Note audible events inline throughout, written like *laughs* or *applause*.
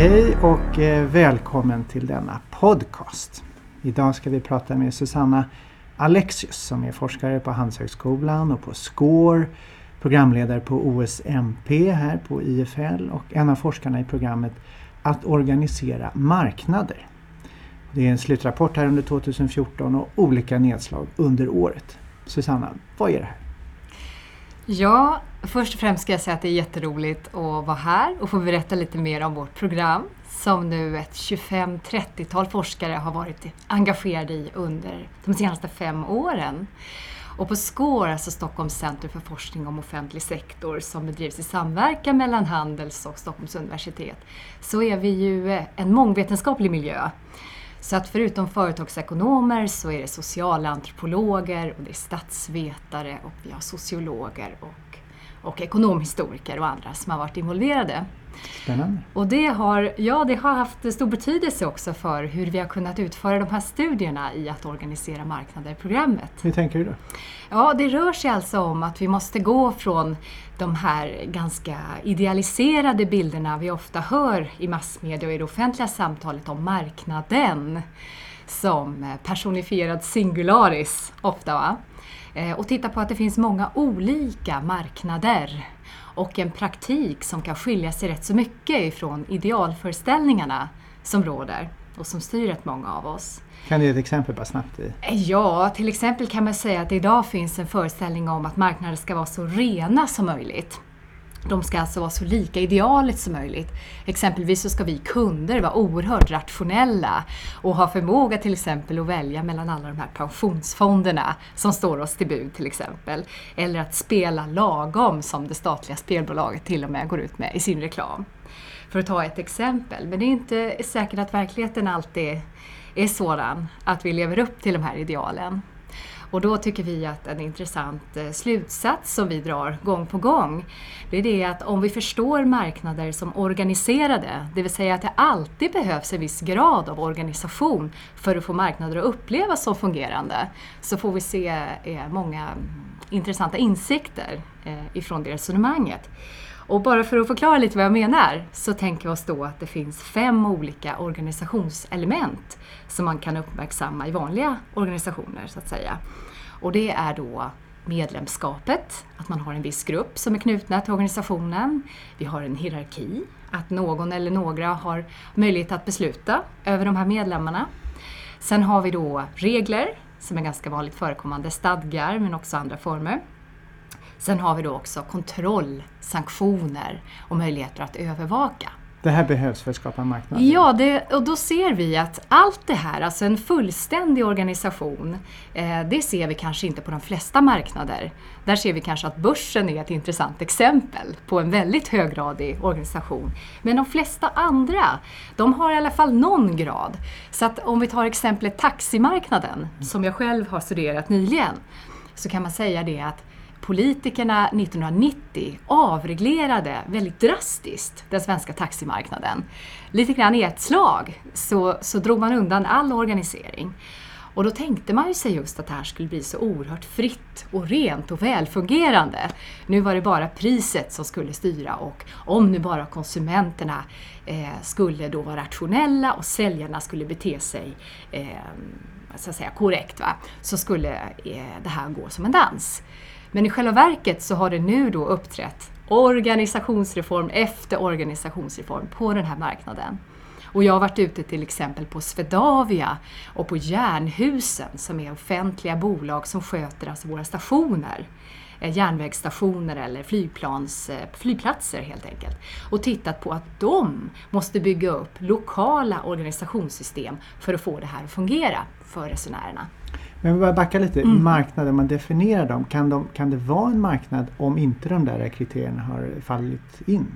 Hej och eh, välkommen till denna podcast. Idag ska vi prata med Susanna Alexius som är forskare på Handelshögskolan och på SCORE, programledare på OSMP här på IFL och en av forskarna i programmet Att organisera marknader. Det är en slutrapport här under 2014 och olika nedslag under året. Susanna, vad är det här? Ja, först och främst ska jag säga att det är jätteroligt att vara här och få berätta lite mer om vårt program som nu ett 25-30-tal forskare har varit engagerade i under de senaste fem åren. Och på SCORE, alltså Stockholms center för forskning om offentlig sektor som bedrivs i samverkan mellan Handels och Stockholms universitet, så är vi ju en mångvetenskaplig miljö. Så att förutom företagsekonomer så är det socialantropologer och det är statsvetare och vi har sociologer och, och ekonomhistoriker och andra som har varit involverade. Spännande. Och det har, ja, det har haft stor betydelse också för hur vi har kunnat utföra de här studierna i att organisera marknader-programmet. Hur tänker du då? Ja, det rör sig alltså om att vi måste gå från de här ganska idealiserade bilderna vi ofta hör i massmedia och i det offentliga samtalet om marknaden som personifierad singularis ofta. Va? Eh, och titta på att det finns många olika marknader och en praktik som kan skilja sig rätt så mycket ifrån idealföreställningarna som råder och som styr rätt många av oss. Kan du ge ett exempel bara snabbt? I? Ja, till exempel kan man säga att idag finns en föreställning om att marknader ska vara så rena som möjligt. De ska alltså vara så lika idealet som möjligt. Exempelvis så ska vi kunder vara oerhört rationella och ha förmåga till exempel att välja mellan alla de här pensionsfonderna som står oss till bud till exempel. Eller att spela lagom som det statliga spelbolaget till och med går ut med i sin reklam. För att ta ett exempel. Men det är inte säkert att verkligheten alltid är sådan att vi lever upp till de här idealen. Och då tycker vi att en intressant eh, slutsats som vi drar gång på gång, det är det att om vi förstår marknader som organiserade, det vill säga att det alltid behövs en viss grad av organisation för att få marknader att upplevas som fungerande, så får vi se eh, många intressanta insikter eh, ifrån det resonemanget. Och bara för att förklara lite vad jag menar så tänker vi oss då att det finns fem olika organisationselement som man kan uppmärksamma i vanliga organisationer så att säga. Och det är då medlemskapet, att man har en viss grupp som är knutna till organisationen. Vi har en hierarki, att någon eller några har möjlighet att besluta över de här medlemmarna. Sen har vi då regler, som är ganska vanligt förekommande, stadgar men också andra former. Sen har vi då också kontroll, sanktioner och möjligheter att övervaka. Det här behövs för att skapa marknader? Ja, det, och då ser vi att allt det här, alltså en fullständig organisation, eh, det ser vi kanske inte på de flesta marknader. Där ser vi kanske att börsen är ett intressant exempel på en väldigt höggradig organisation. Men de flesta andra, de har i alla fall någon grad. Så att om vi tar exemplet taximarknaden, som jag själv har studerat nyligen, så kan man säga det att politikerna 1990 avreglerade väldigt drastiskt den svenska taximarknaden. Lite grann i ett slag så, så drog man undan all organisering. Och då tänkte man ju sig just att det här skulle bli så oerhört fritt och rent och välfungerande. Nu var det bara priset som skulle styra och om nu bara konsumenterna eh, skulle då vara rationella och säljarna skulle bete sig eh, så att säga, korrekt, va? så skulle eh, det här gå som en dans. Men i själva verket så har det nu då uppträtt organisationsreform efter organisationsreform på den här marknaden. Och jag har varit ute till exempel på Swedavia och på Jernhusen som är offentliga bolag som sköter alltså våra stationer. Eh, järnvägsstationer eller flygplans, eh, flygplatser helt enkelt. Och tittat på att de måste bygga upp lokala organisationssystem för att få det här att fungera för resenärerna. Men vi bara backa lite, mm. marknader, man definierar dem. Kan, de, kan det vara en marknad om inte de där kriterierna har fallit in?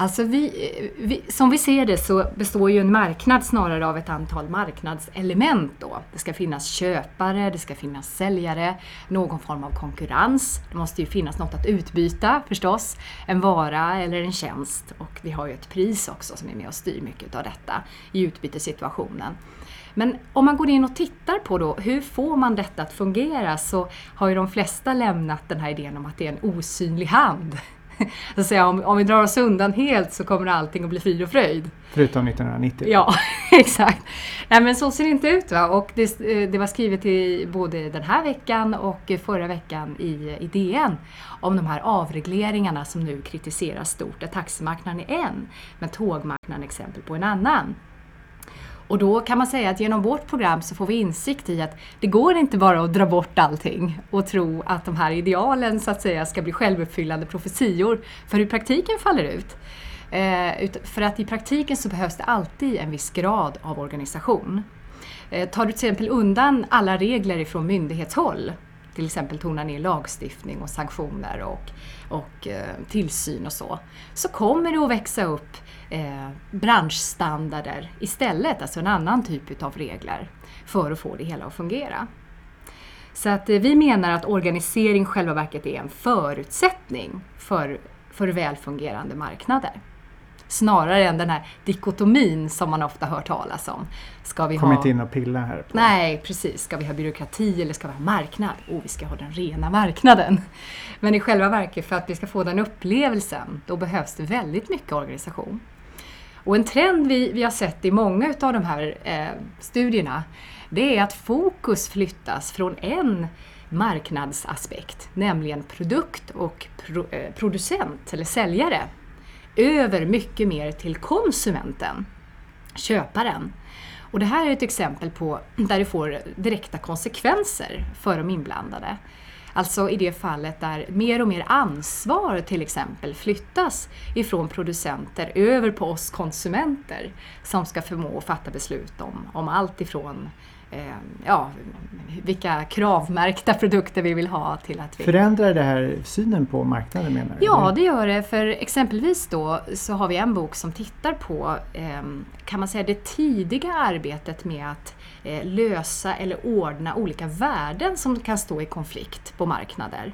Alltså vi, vi, som vi ser det så består ju en marknad snarare av ett antal marknadselement. Då. Det ska finnas köpare, det ska finnas säljare, någon form av konkurrens. Det måste ju finnas något att utbyta förstås, en vara eller en tjänst. Och vi har ju ett pris också som är med och styr mycket av detta i utbytessituationen. Men om man går in och tittar på då, hur får man detta att fungera så har ju de flesta lämnat den här idén om att det är en osynlig hand *laughs* Så säga, om, om vi drar oss undan helt så kommer allting att bli frid och fröjd. Förutom 1990? Ja, *laughs* exakt. Nej, men så ser det inte ut. Va? Och det, det, var skrivet i både den här veckan och förra veckan i, i DN om de här avregleringarna som nu kritiseras stort. Där taximarknaden är en, men tågmarknaden är exempel på en annan. Och då kan man säga att genom vårt program så får vi insikt i att det går inte bara att dra bort allting och tro att de här idealen så att säga ska bli självuppfyllande profetior för hur praktiken faller ut. Eh, för att i praktiken så behövs det alltid en viss grad av organisation. Eh, tar du till exempel undan alla regler ifrån myndighetshåll till exempel tona ner lagstiftning och sanktioner och, och eh, tillsyn och så, så kommer det att växa upp eh, branschstandarder istället, alltså en annan typ av regler för att få det hela att fungera. Så att eh, vi menar att organisering själva verket är en förutsättning för, för välfungerande marknader snarare än den här dikotomin som man ofta hör talas om. Ska vi Kom ha... inte in och pilla här. På. Nej, precis. Ska vi ha byråkrati eller ska vi ha marknad? Oh, vi ska ha den rena marknaden. Men i själva verket, för att vi ska få den upplevelsen, då behövs det väldigt mycket organisation. Och en trend vi, vi har sett i många av de här eh, studierna, det är att fokus flyttas från en marknadsaspekt, nämligen produkt och pro, eh, producent eller säljare, över mycket mer till konsumenten, köparen. Och det här är ett exempel på där det får direkta konsekvenser för de inblandade. Alltså i det fallet där mer och mer ansvar till exempel flyttas ifrån producenter över på oss konsumenter som ska förmå att fatta beslut om, om allt ifrån eh, ja, vilka kravmärkta produkter vi vill ha till att vi... Förändrar det här synen på marknaden menar du? Ja, det gör det. För exempelvis då så har vi en bok som tittar på, eh, kan man säga, det tidiga arbetet med att eh, lösa eller ordna olika värden som kan stå i konflikt på marknader.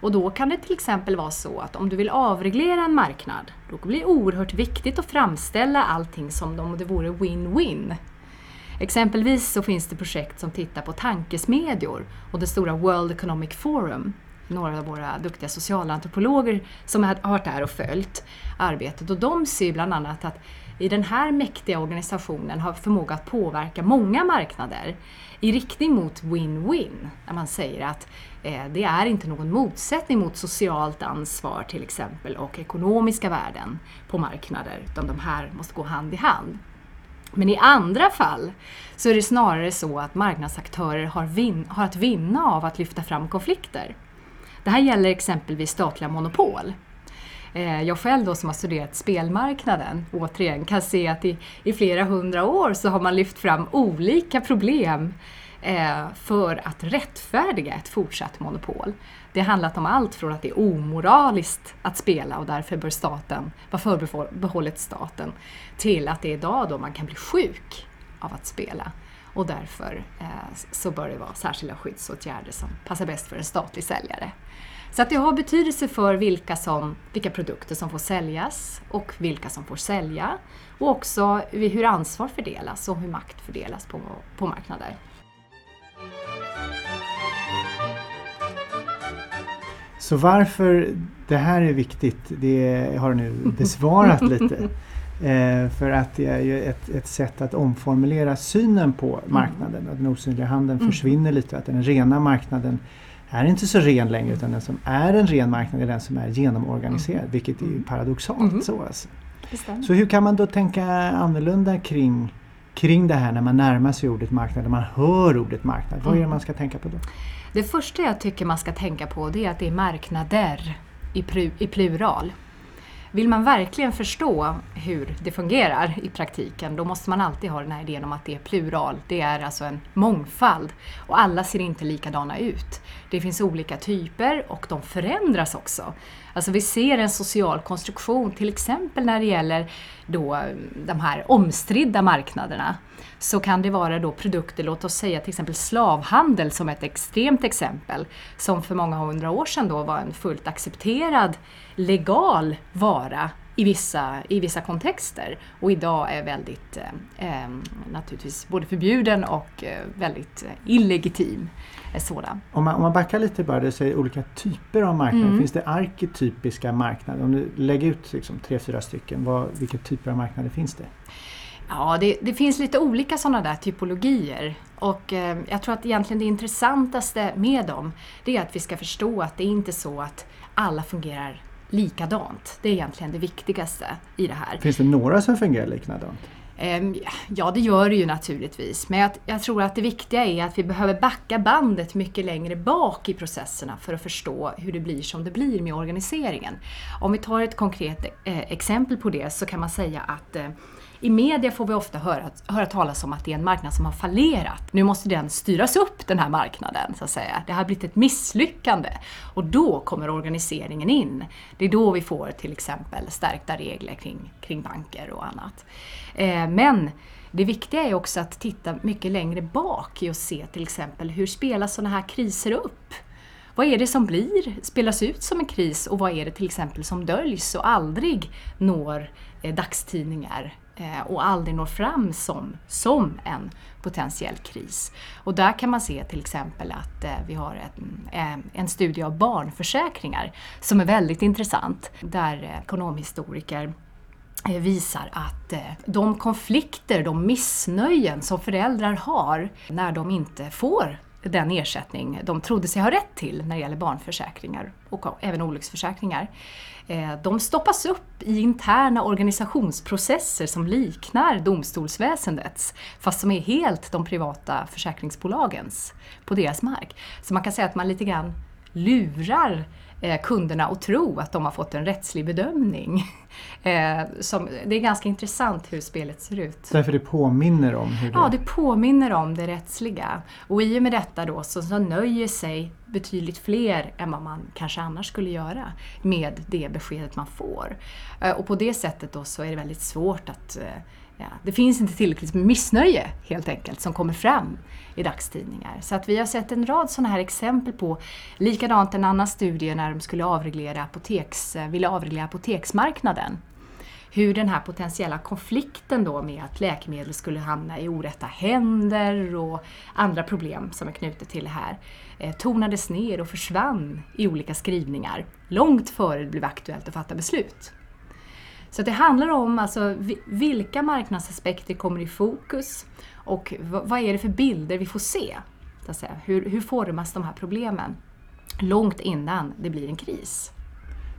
Och då kan det till exempel vara så att om du vill avreglera en marknad, då blir det oerhört viktigt att framställa allting som om det vore win-win. Exempelvis så finns det projekt som tittar på tankesmedjor och det stora World Economic Forum. Några av våra duktiga socialantropologer som har varit där och följt arbetet och de ser bland annat att i den här mäktiga organisationen har förmåga att påverka många marknader i riktning mot win-win. När man säger att eh, det är inte någon motsättning mot socialt ansvar till exempel och ekonomiska värden på marknader, utan de här måste gå hand i hand. Men i andra fall så är det snarare så att marknadsaktörer har, vin har att vinna av att lyfta fram konflikter. Det här gäller exempelvis statliga monopol. Eh, jag själv då som har studerat spelmarknaden, återigen, kan se att i, i flera hundra år så har man lyft fram olika problem eh, för att rättfärdiga ett fortsatt monopol. Det har handlat om allt från att det är omoraliskt att spela och därför bör staten vara förbehållet staten till att det är idag då man kan bli sjuk av att spela och därför eh, så bör det vara särskilda skyddsåtgärder som passar bäst för en statlig säljare. Så att det har betydelse för vilka, som, vilka produkter som får säljas och vilka som får sälja och också hur ansvar fördelas och hur makt fördelas på, på marknader. Så varför det här är viktigt, det har du nu besvarat lite. *laughs* Eh, för att det är ju ett, ett sätt att omformulera synen på mm. marknaden. Att den osynliga handeln mm. försvinner lite. Att den rena marknaden är inte så ren längre utan den som är en ren marknad är den som är genomorganiserad. Mm. Vilket är ju paradoxalt. Mm. Så, alltså. så hur kan man då tänka annorlunda kring, kring det här när man närmar sig ordet marknad, när man hör ordet marknad? Vad är det mm. man ska tänka på då? Det första jag tycker man ska tänka på det är att det är marknader i, plural. Vill man verkligen förstå hur det fungerar i praktiken, då måste man alltid ha den här idén om att det är plural. Det är alltså en mångfald och alla ser inte likadana ut. Det finns olika typer och de förändras också. Alltså vi ser en social konstruktion, till exempel när det gäller då de här omstridda marknaderna så kan det vara då produkter, låt oss säga till exempel slavhandel som ett extremt exempel, som för många hundra år sedan då var en fullt accepterad legal vara i vissa, i vissa kontexter och idag är väldigt eh, naturligtvis både förbjuden och eh, väldigt illegitim sådan. Om man, om man backar lite bara, du säger olika typer av marknader. Mm. Finns det arketypiska marknader? Om du lägger ut liksom tre, fyra stycken, vad, vilka typer av marknader finns det? Ja, det, det, finns lite olika sådana där typologier. Och eh, jag tror att egentligen det intressantaste med dem, det är att vi ska förstå att det är inte så att alla fungerar likadant. Det är egentligen det viktigaste i det här. Finns det några som fungerar likadant? Ehm, ja, det gör det ju naturligtvis. Men jag, jag, tror att det viktiga är att vi behöver backa bandet mycket längre bak i processerna för att förstå hur det blir som det blir med organiseringen. Om vi tar ett konkret eh, exempel på det så kan man säga att eh, i media får vi ofta höra, höra talas om att det är en marknad som har fallerat. Nu måste den styras upp, den här marknaden, så att säga. Det har blivit ett misslyckande. Och då kommer organiseringen in. Det är då vi får till exempel stärkta regler kring, kring banker och annat. Eh, men det viktiga är också att titta mycket längre bak i och se till exempel hur spelas sådana här kriser upp? Vad är det som blir, spelas ut som en kris och vad är det till exempel som döljs och aldrig når eh, dagstidningar Eh, och aldrig når fram som, som en potentiell kris. Och där kan man se till exempel att eh, vi har en, eh, en studie av barnförsäkringar som är väldigt intressant där ekonomhistoriker visar att de konflikter, de missnöjen som föräldrar har när de inte får den ersättning de trodde sig ha rätt till när det gäller barnförsäkringar och även olycksförsäkringar. Eh, de stoppas upp i interna organisationsprocesser som liknar domstolsväsendets fast som är helt de privata försäkringsbolagens på deras mark. Så man kan säga att man lite grann lurar eh, kunderna att tro att de har fått en rättslig bedömning. *laughs* Eh, som, det är ganska intressant hur spelet ser ut. Därför det påminner om hur det... Ja, det påminner om det rättsliga. Och i och med detta då så, så nöjer sig betydligt fler än vad man kanske annars skulle göra med det beskedet man får. Eh, och på det sättet då så är det väldigt svårt att Ja, det finns inte tillräckligt med missnöje helt enkelt som kommer fram i dagstidningar. Så att vi har sett en rad sådana här exempel på likadant en annan studie när de skulle avreglera apoteks, eh, ville avreglera apoteksmarknaden. Hur den här potentiella konflikten då med att läkemedel skulle hamna i orätta händer och andra problem som är knutet till det här eh, tonades ner och försvann i olika skrivningar långt före det blev aktuellt att fatta beslut. Så det handlar om alltså, vilka marknadsaspekter kommer i fokus och vad är det för bilder vi får se? Så att säga. Hur, hur formas de här problemen långt innan det blir en kris?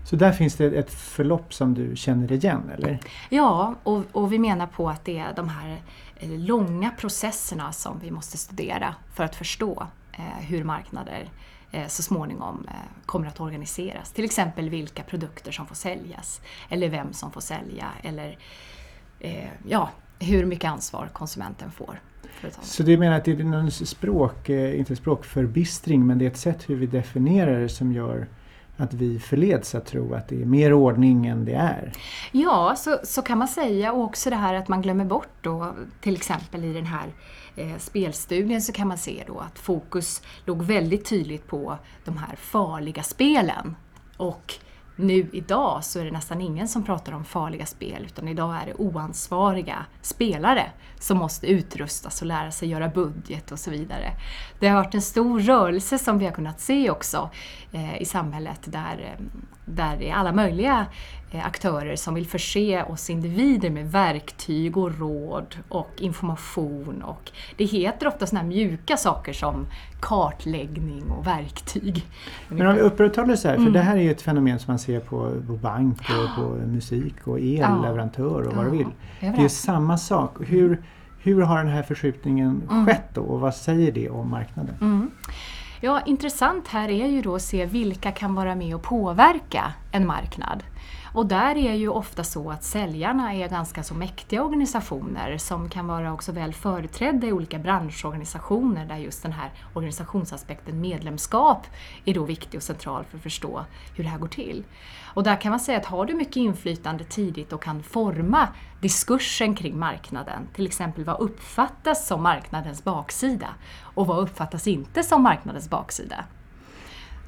Så där finns det ett förlopp som du känner igen, eller? Ja, och, och vi menar på att det är de här eh, långa processerna som vi måste studera för att förstå eh, hur marknader så småningom eh, kommer att organiseras. Till exempel vilka produkter som får säljas eller vem som får sälja eller eh, ja, hur mycket ansvar konsumenten får. Så du menar att det är någon språk, inte språkförbistring, men det är ett sätt hur vi definierar det som gör att vi förleds att tro att det är mer ordning än det är? Ja, så, så kan man säga och också det här att man glömmer bort då till exempel i den här eh, Eh, spelstudien så kan man se då att fokus låg väldigt tydligt på de här farliga spelen. Och nu idag så är det nästan ingen som pratar om farliga spel utan idag är det oansvariga spelare som måste utrustas och lära sig göra budget och så vidare. Det har varit en stor rörelse som vi har kunnat se också eh, i samhället där, eh, där det är alla möjliga aktörer som vill förse oss individer med verktyg och råd och information. Och det heter ofta sådana här mjuka saker som kartläggning och verktyg. Men om vi upprätthåller så här, för mm. det här är ju ett fenomen som man ser på, på bank och på musik och elleverantör och vad du vill. Det är samma sak. Hur, hur har den här förskjutningen mm. skett då och vad säger det om marknaden? Mm. Ja, intressant här är ju då att se vilka kan vara med och påverka en marknad. Och där är ju ofta så att säljarna är ganska så mäktiga organisationer som kan vara också väl företrädda i olika branschorganisationer där just den här organisationsaspekten medlemskap är då viktig och central för att förstå hur det här går till. Och där kan man säga att har du mycket inflytande tidigt och kan forma diskursen kring marknaden, till exempel vad uppfattas som marknadens baksida och vad uppfattas inte som marknadens baksida?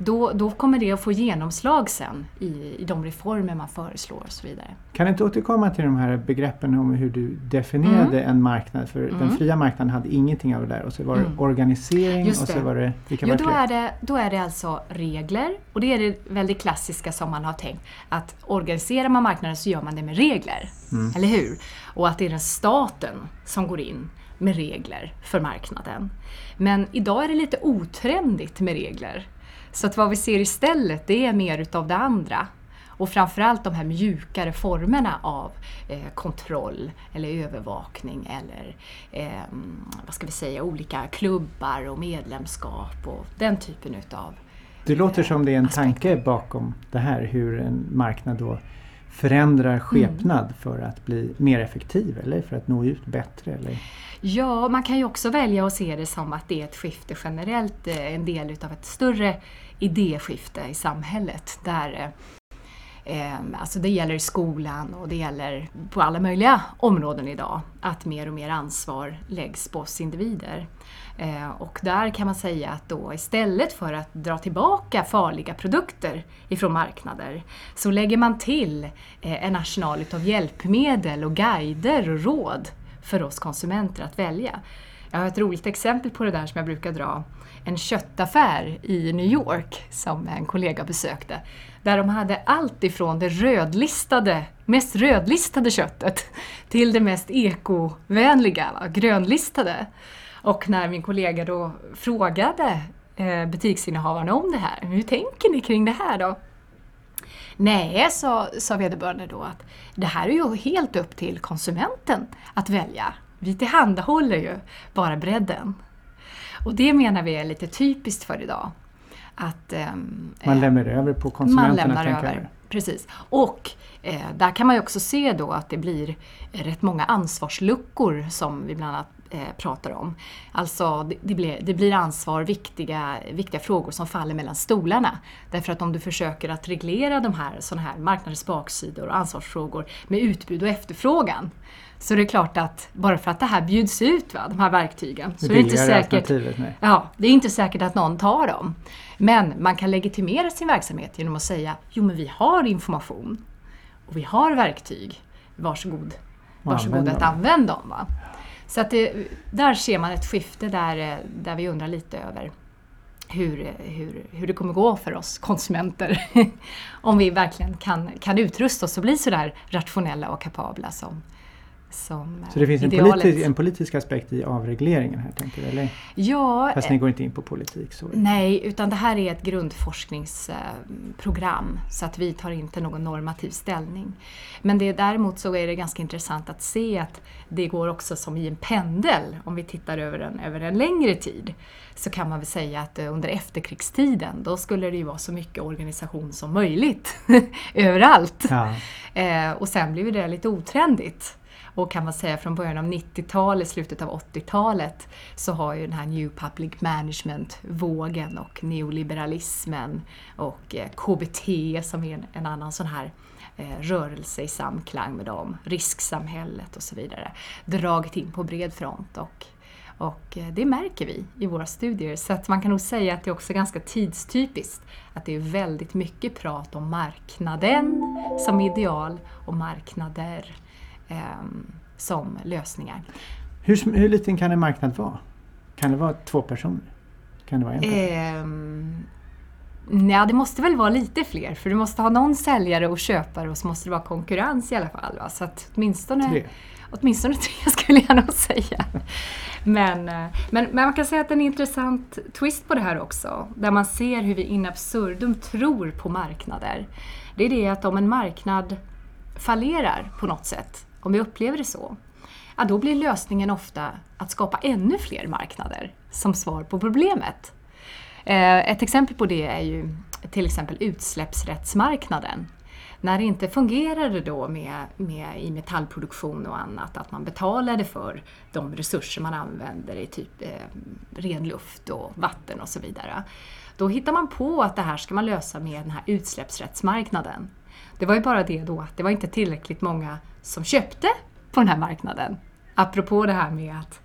Då, då kommer det att få genomslag sen i, i de reformer man föreslår och så vidare. Kan du inte återkomma till de här begreppen om hur du definierade Mm. en marknad? För Mm. den fria marknaden hade ingenting av det där och så var det Mm. organisering Just och så det. var det... Vilka Jo, då är, det, då är det alltså regler och det är det väldigt klassiska som man har tänkt att organiserar man marknaden så gör man det med regler. Mm. Eller hur? Och att det är den staten som går in med regler för marknaden. Men idag är det lite otrendigt med regler. Så att vad vi ser istället det är mer utav det andra. Och framförallt de här mjukare formerna av eh, kontroll eller övervakning eller eh, vad ska vi säga, olika klubbar och medlemskap och den typen utav Det låter som det är en aspekter. tanke bakom det här hur en marknad då förändrar skepnad för att bli mer effektiv eller för att nå ut bättre. Eller? Ja, man kan ju också välja att se det som att det är ett skifte generellt, eh, en del utav ett större idéskifte i samhället. Där, eh, alltså det gäller skolan och det gäller på alla möjliga områden idag, att mer och mer ansvar läggs på oss individer. Eh, och där kan man säga att då istället för att dra tillbaka farliga produkter ifrån marknader så lägger man till eh, en arsenal utav hjälpmedel och guider och råd för oss konsumenter att välja. Jag har ett roligt exempel på det där som jag brukar dra. En köttaffär i New York som en kollega besökte. Där de hade allt ifrån det rödlistade, mest rödlistade köttet till det mest ekovänliga, grönlistade. Och när min kollega då frågade eh, butiksinnehavarna om det här, hur tänker ni kring det här då? Nej, sa, sa vederbörande då, att det här är ju helt upp till konsumenten att välja. Vi tillhandahåller ju bara bredden. Och det menar vi är lite typiskt för idag. Att, ehm, Man eh, lämnar över på man konsumenterna. lämnar tänker över. Precis. Och eh, där kan man ju också se då att det blir rätt många ansvarsluckor som vi bland annat eh, pratar om. Alltså det, det, blir, det blir ansvar, viktiga, viktiga frågor som faller mellan stolarna. Därför att om du försöker att reglera de här, såna här marknadens baksidor och ansvarsfrågor med utbud och efterfrågan så det är klart att bara för att det här bjuds ut, va, de här verktygen, så Det är inte säkert. Ja, det är inte säkert att någon tar dem. Men man kan legitimera sin verksamhet genom att säga jo men vi har information och vi har verktyg. Varsågod, varsågod använd att dem. använda dem. Va? Så att det, där ser man ett skifte där, eh, där vi undrar lite över hur, hur, hur det kommer gå för oss konsumenter. *laughs* Om vi verkligen kan, kan utrusta oss och bli så där rationella och kapabla som, som Så det finns en, idealet. politi- en politisk aspekt i avregleringen här tänker du? Eller? Ja, Fast ni går inte in på politik så. Nej, utan det här är ett grundforskningsprogram så att vi tar inte någon normativ ställning. Men det, däremot så är det ganska intressant att se att det går också som i en pendel, om vi tittar över en, över en längre tid, så kan man väl säga att eh, under efterkrigstiden då skulle det ju vara så mycket organisation som möjligt *laughs* överallt. Ja. Eh, och sen blev det lite otrendigt. Och kan man säga från början av 90-talet, slutet av 80-talet, så har ju den här New Public Management-vågen och neoliberalismen och eh, KBT som är en, annan sån här eh, rörelse i samklang med dem, risksamhället och så vidare, dragit in på bred front. Och, och eh, det märker vi i våra studier. Så att man kan nog säga att det är också ganska tidstypiskt att det är väldigt mycket prat om marknaden som ideal och marknader som lösningar. Hur, hur liten kan en marknad vara? Kan det vara två personer? Kan det vara en person? Ehm, Nej, det måste väl vara lite fler för du måste ha någon säljare och köpare och så måste det vara konkurrens i alla fall. Va? Så att åtminstone Tre. Åtminstone tre *laughs* skulle jag nog säga. Men, men, men man kan säga att det är en intressant twist på det här också. Där man ser hur vi in absurdum tror på marknader. Det är det att om en marknad fallerar på något sätt, om vi upplever det så, ja, då blir lösningen ofta att skapa ännu fler marknader som svar på problemet. Eh, ett exempel på det är ju till exempel utsläppsrättsmarknaden. När det inte fungerade då med, med, i metallproduktion och annat, att man betalade för de resurser man använder i typ eh, ren luft och vatten och så vidare. Då hittar man på att det här ska man lösa med den här utsläppsrättsmarknaden. Det var ju bara det då att det var inte tillräckligt många som köpte på den här marknaden. Apropå det här med att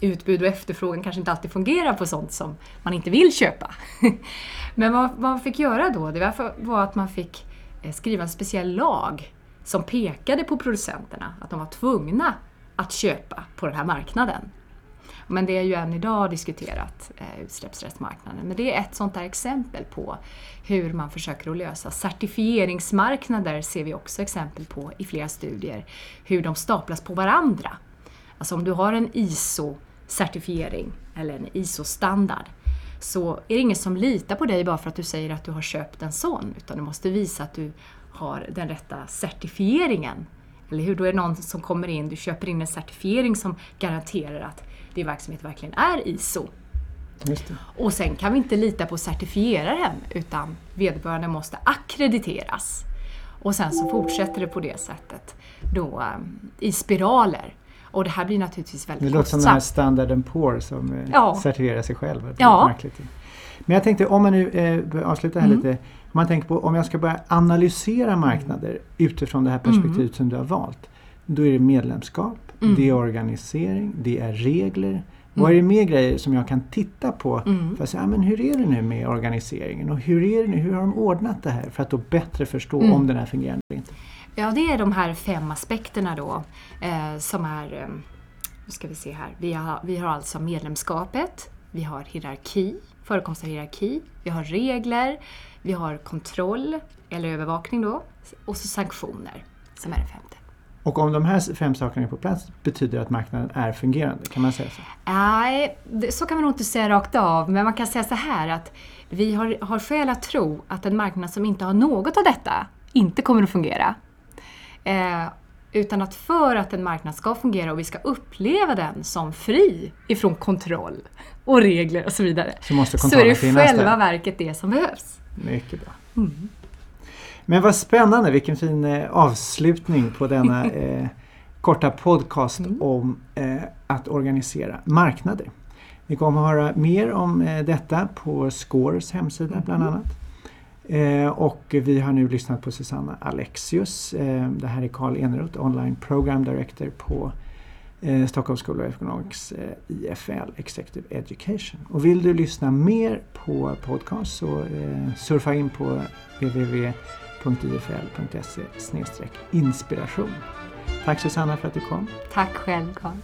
utbud och efterfrågan kanske inte alltid fungerar på sånt som man inte vill köpa. *laughs* Men vad, man fick göra då, det var att man fick eh, skriva en speciell lag som pekade på producenterna att de var tvungna att köpa på den här marknaden. Men det är ju än idag diskuterat, eh, utsläppsrättsmarknaden. Men det är ett sånt där exempel på hur man försöker att lösa. Certifieringsmarknader ser vi också exempel på i flera studier, hur de staplas på varandra. Alltså om du har en ISO-certifiering eller en ISO-standard så är det ingen som litar på dig bara för att du säger att du har köpt en sån, utan du måste visa att du har den rätta certifieringen. Eller hur? Då är det någon som kommer in, du köper in en certifiering som garanterar att din verksamhet verkligen är ISO. Och sen kan vi inte lita på certifieraren utan vederbörande måste akkrediteras. Och sen så fortsätter det på det sättet då, um, i spiraler. Och det här blir naturligtvis väldigt Det låter som den här standarden Poor som eh, ja. certifierar sig själv. Ja. Men jag tänkte, om man nu eh, avslutar här mm. lite. Om man tänker på om jag ska börja analysera marknader mm. utifrån det här perspektivet mm. som du har valt. Då är det medlemskap, mm. det är organisering, det är regler. Mm. Vad är det mer grejer som jag kan titta på mm. för att säga, men hur är det nu med organiseringen och hur, är det nu, hur har de ordnat det här för att då bättre förstå mm. om den här fungerar eller inte? Ja, det är de här fem aspekterna då eh, som är, eh, nu ska vi se här, vi har, vi har alltså medlemskapet, vi har hierarki, förekomst av hierarki, vi har regler, vi har kontroll eller övervakning då och så sanktioner som är det femte. Och om de här fem sakerna är på plats betyder det att marknaden är fungerande, kan man säga så? Nej, så kan man nog inte säga rakt av, men man kan säga så här att vi har, har skäl att tro att en marknad som inte har något av detta inte kommer att fungera. Eh, utan att för att en marknad ska fungera och vi ska uppleva den som fri ifrån kontroll och regler och så vidare, så, måste så är det själva där. verket det som behövs. Mycket bra. Mm. Men vad spännande, vilken fin eh, avslutning på denna *laughs* eh, korta podcast mm. om eh, att organisera marknader. Vi kommer att höra mer om eh, detta på Scores hemsida mm. bland annat. Eh, och vi har nu lyssnat på Susanna Alexius. Eh, det här är Karl Eneroth, Online Program Director på eh, Stockholms School of Economics eh, IFL, Executive Education. Och vill du lyssna mer på podcast så eh, surfa in på www.ifl.se inspiration. Tack Susanna för att du kom. Tack själv Carl.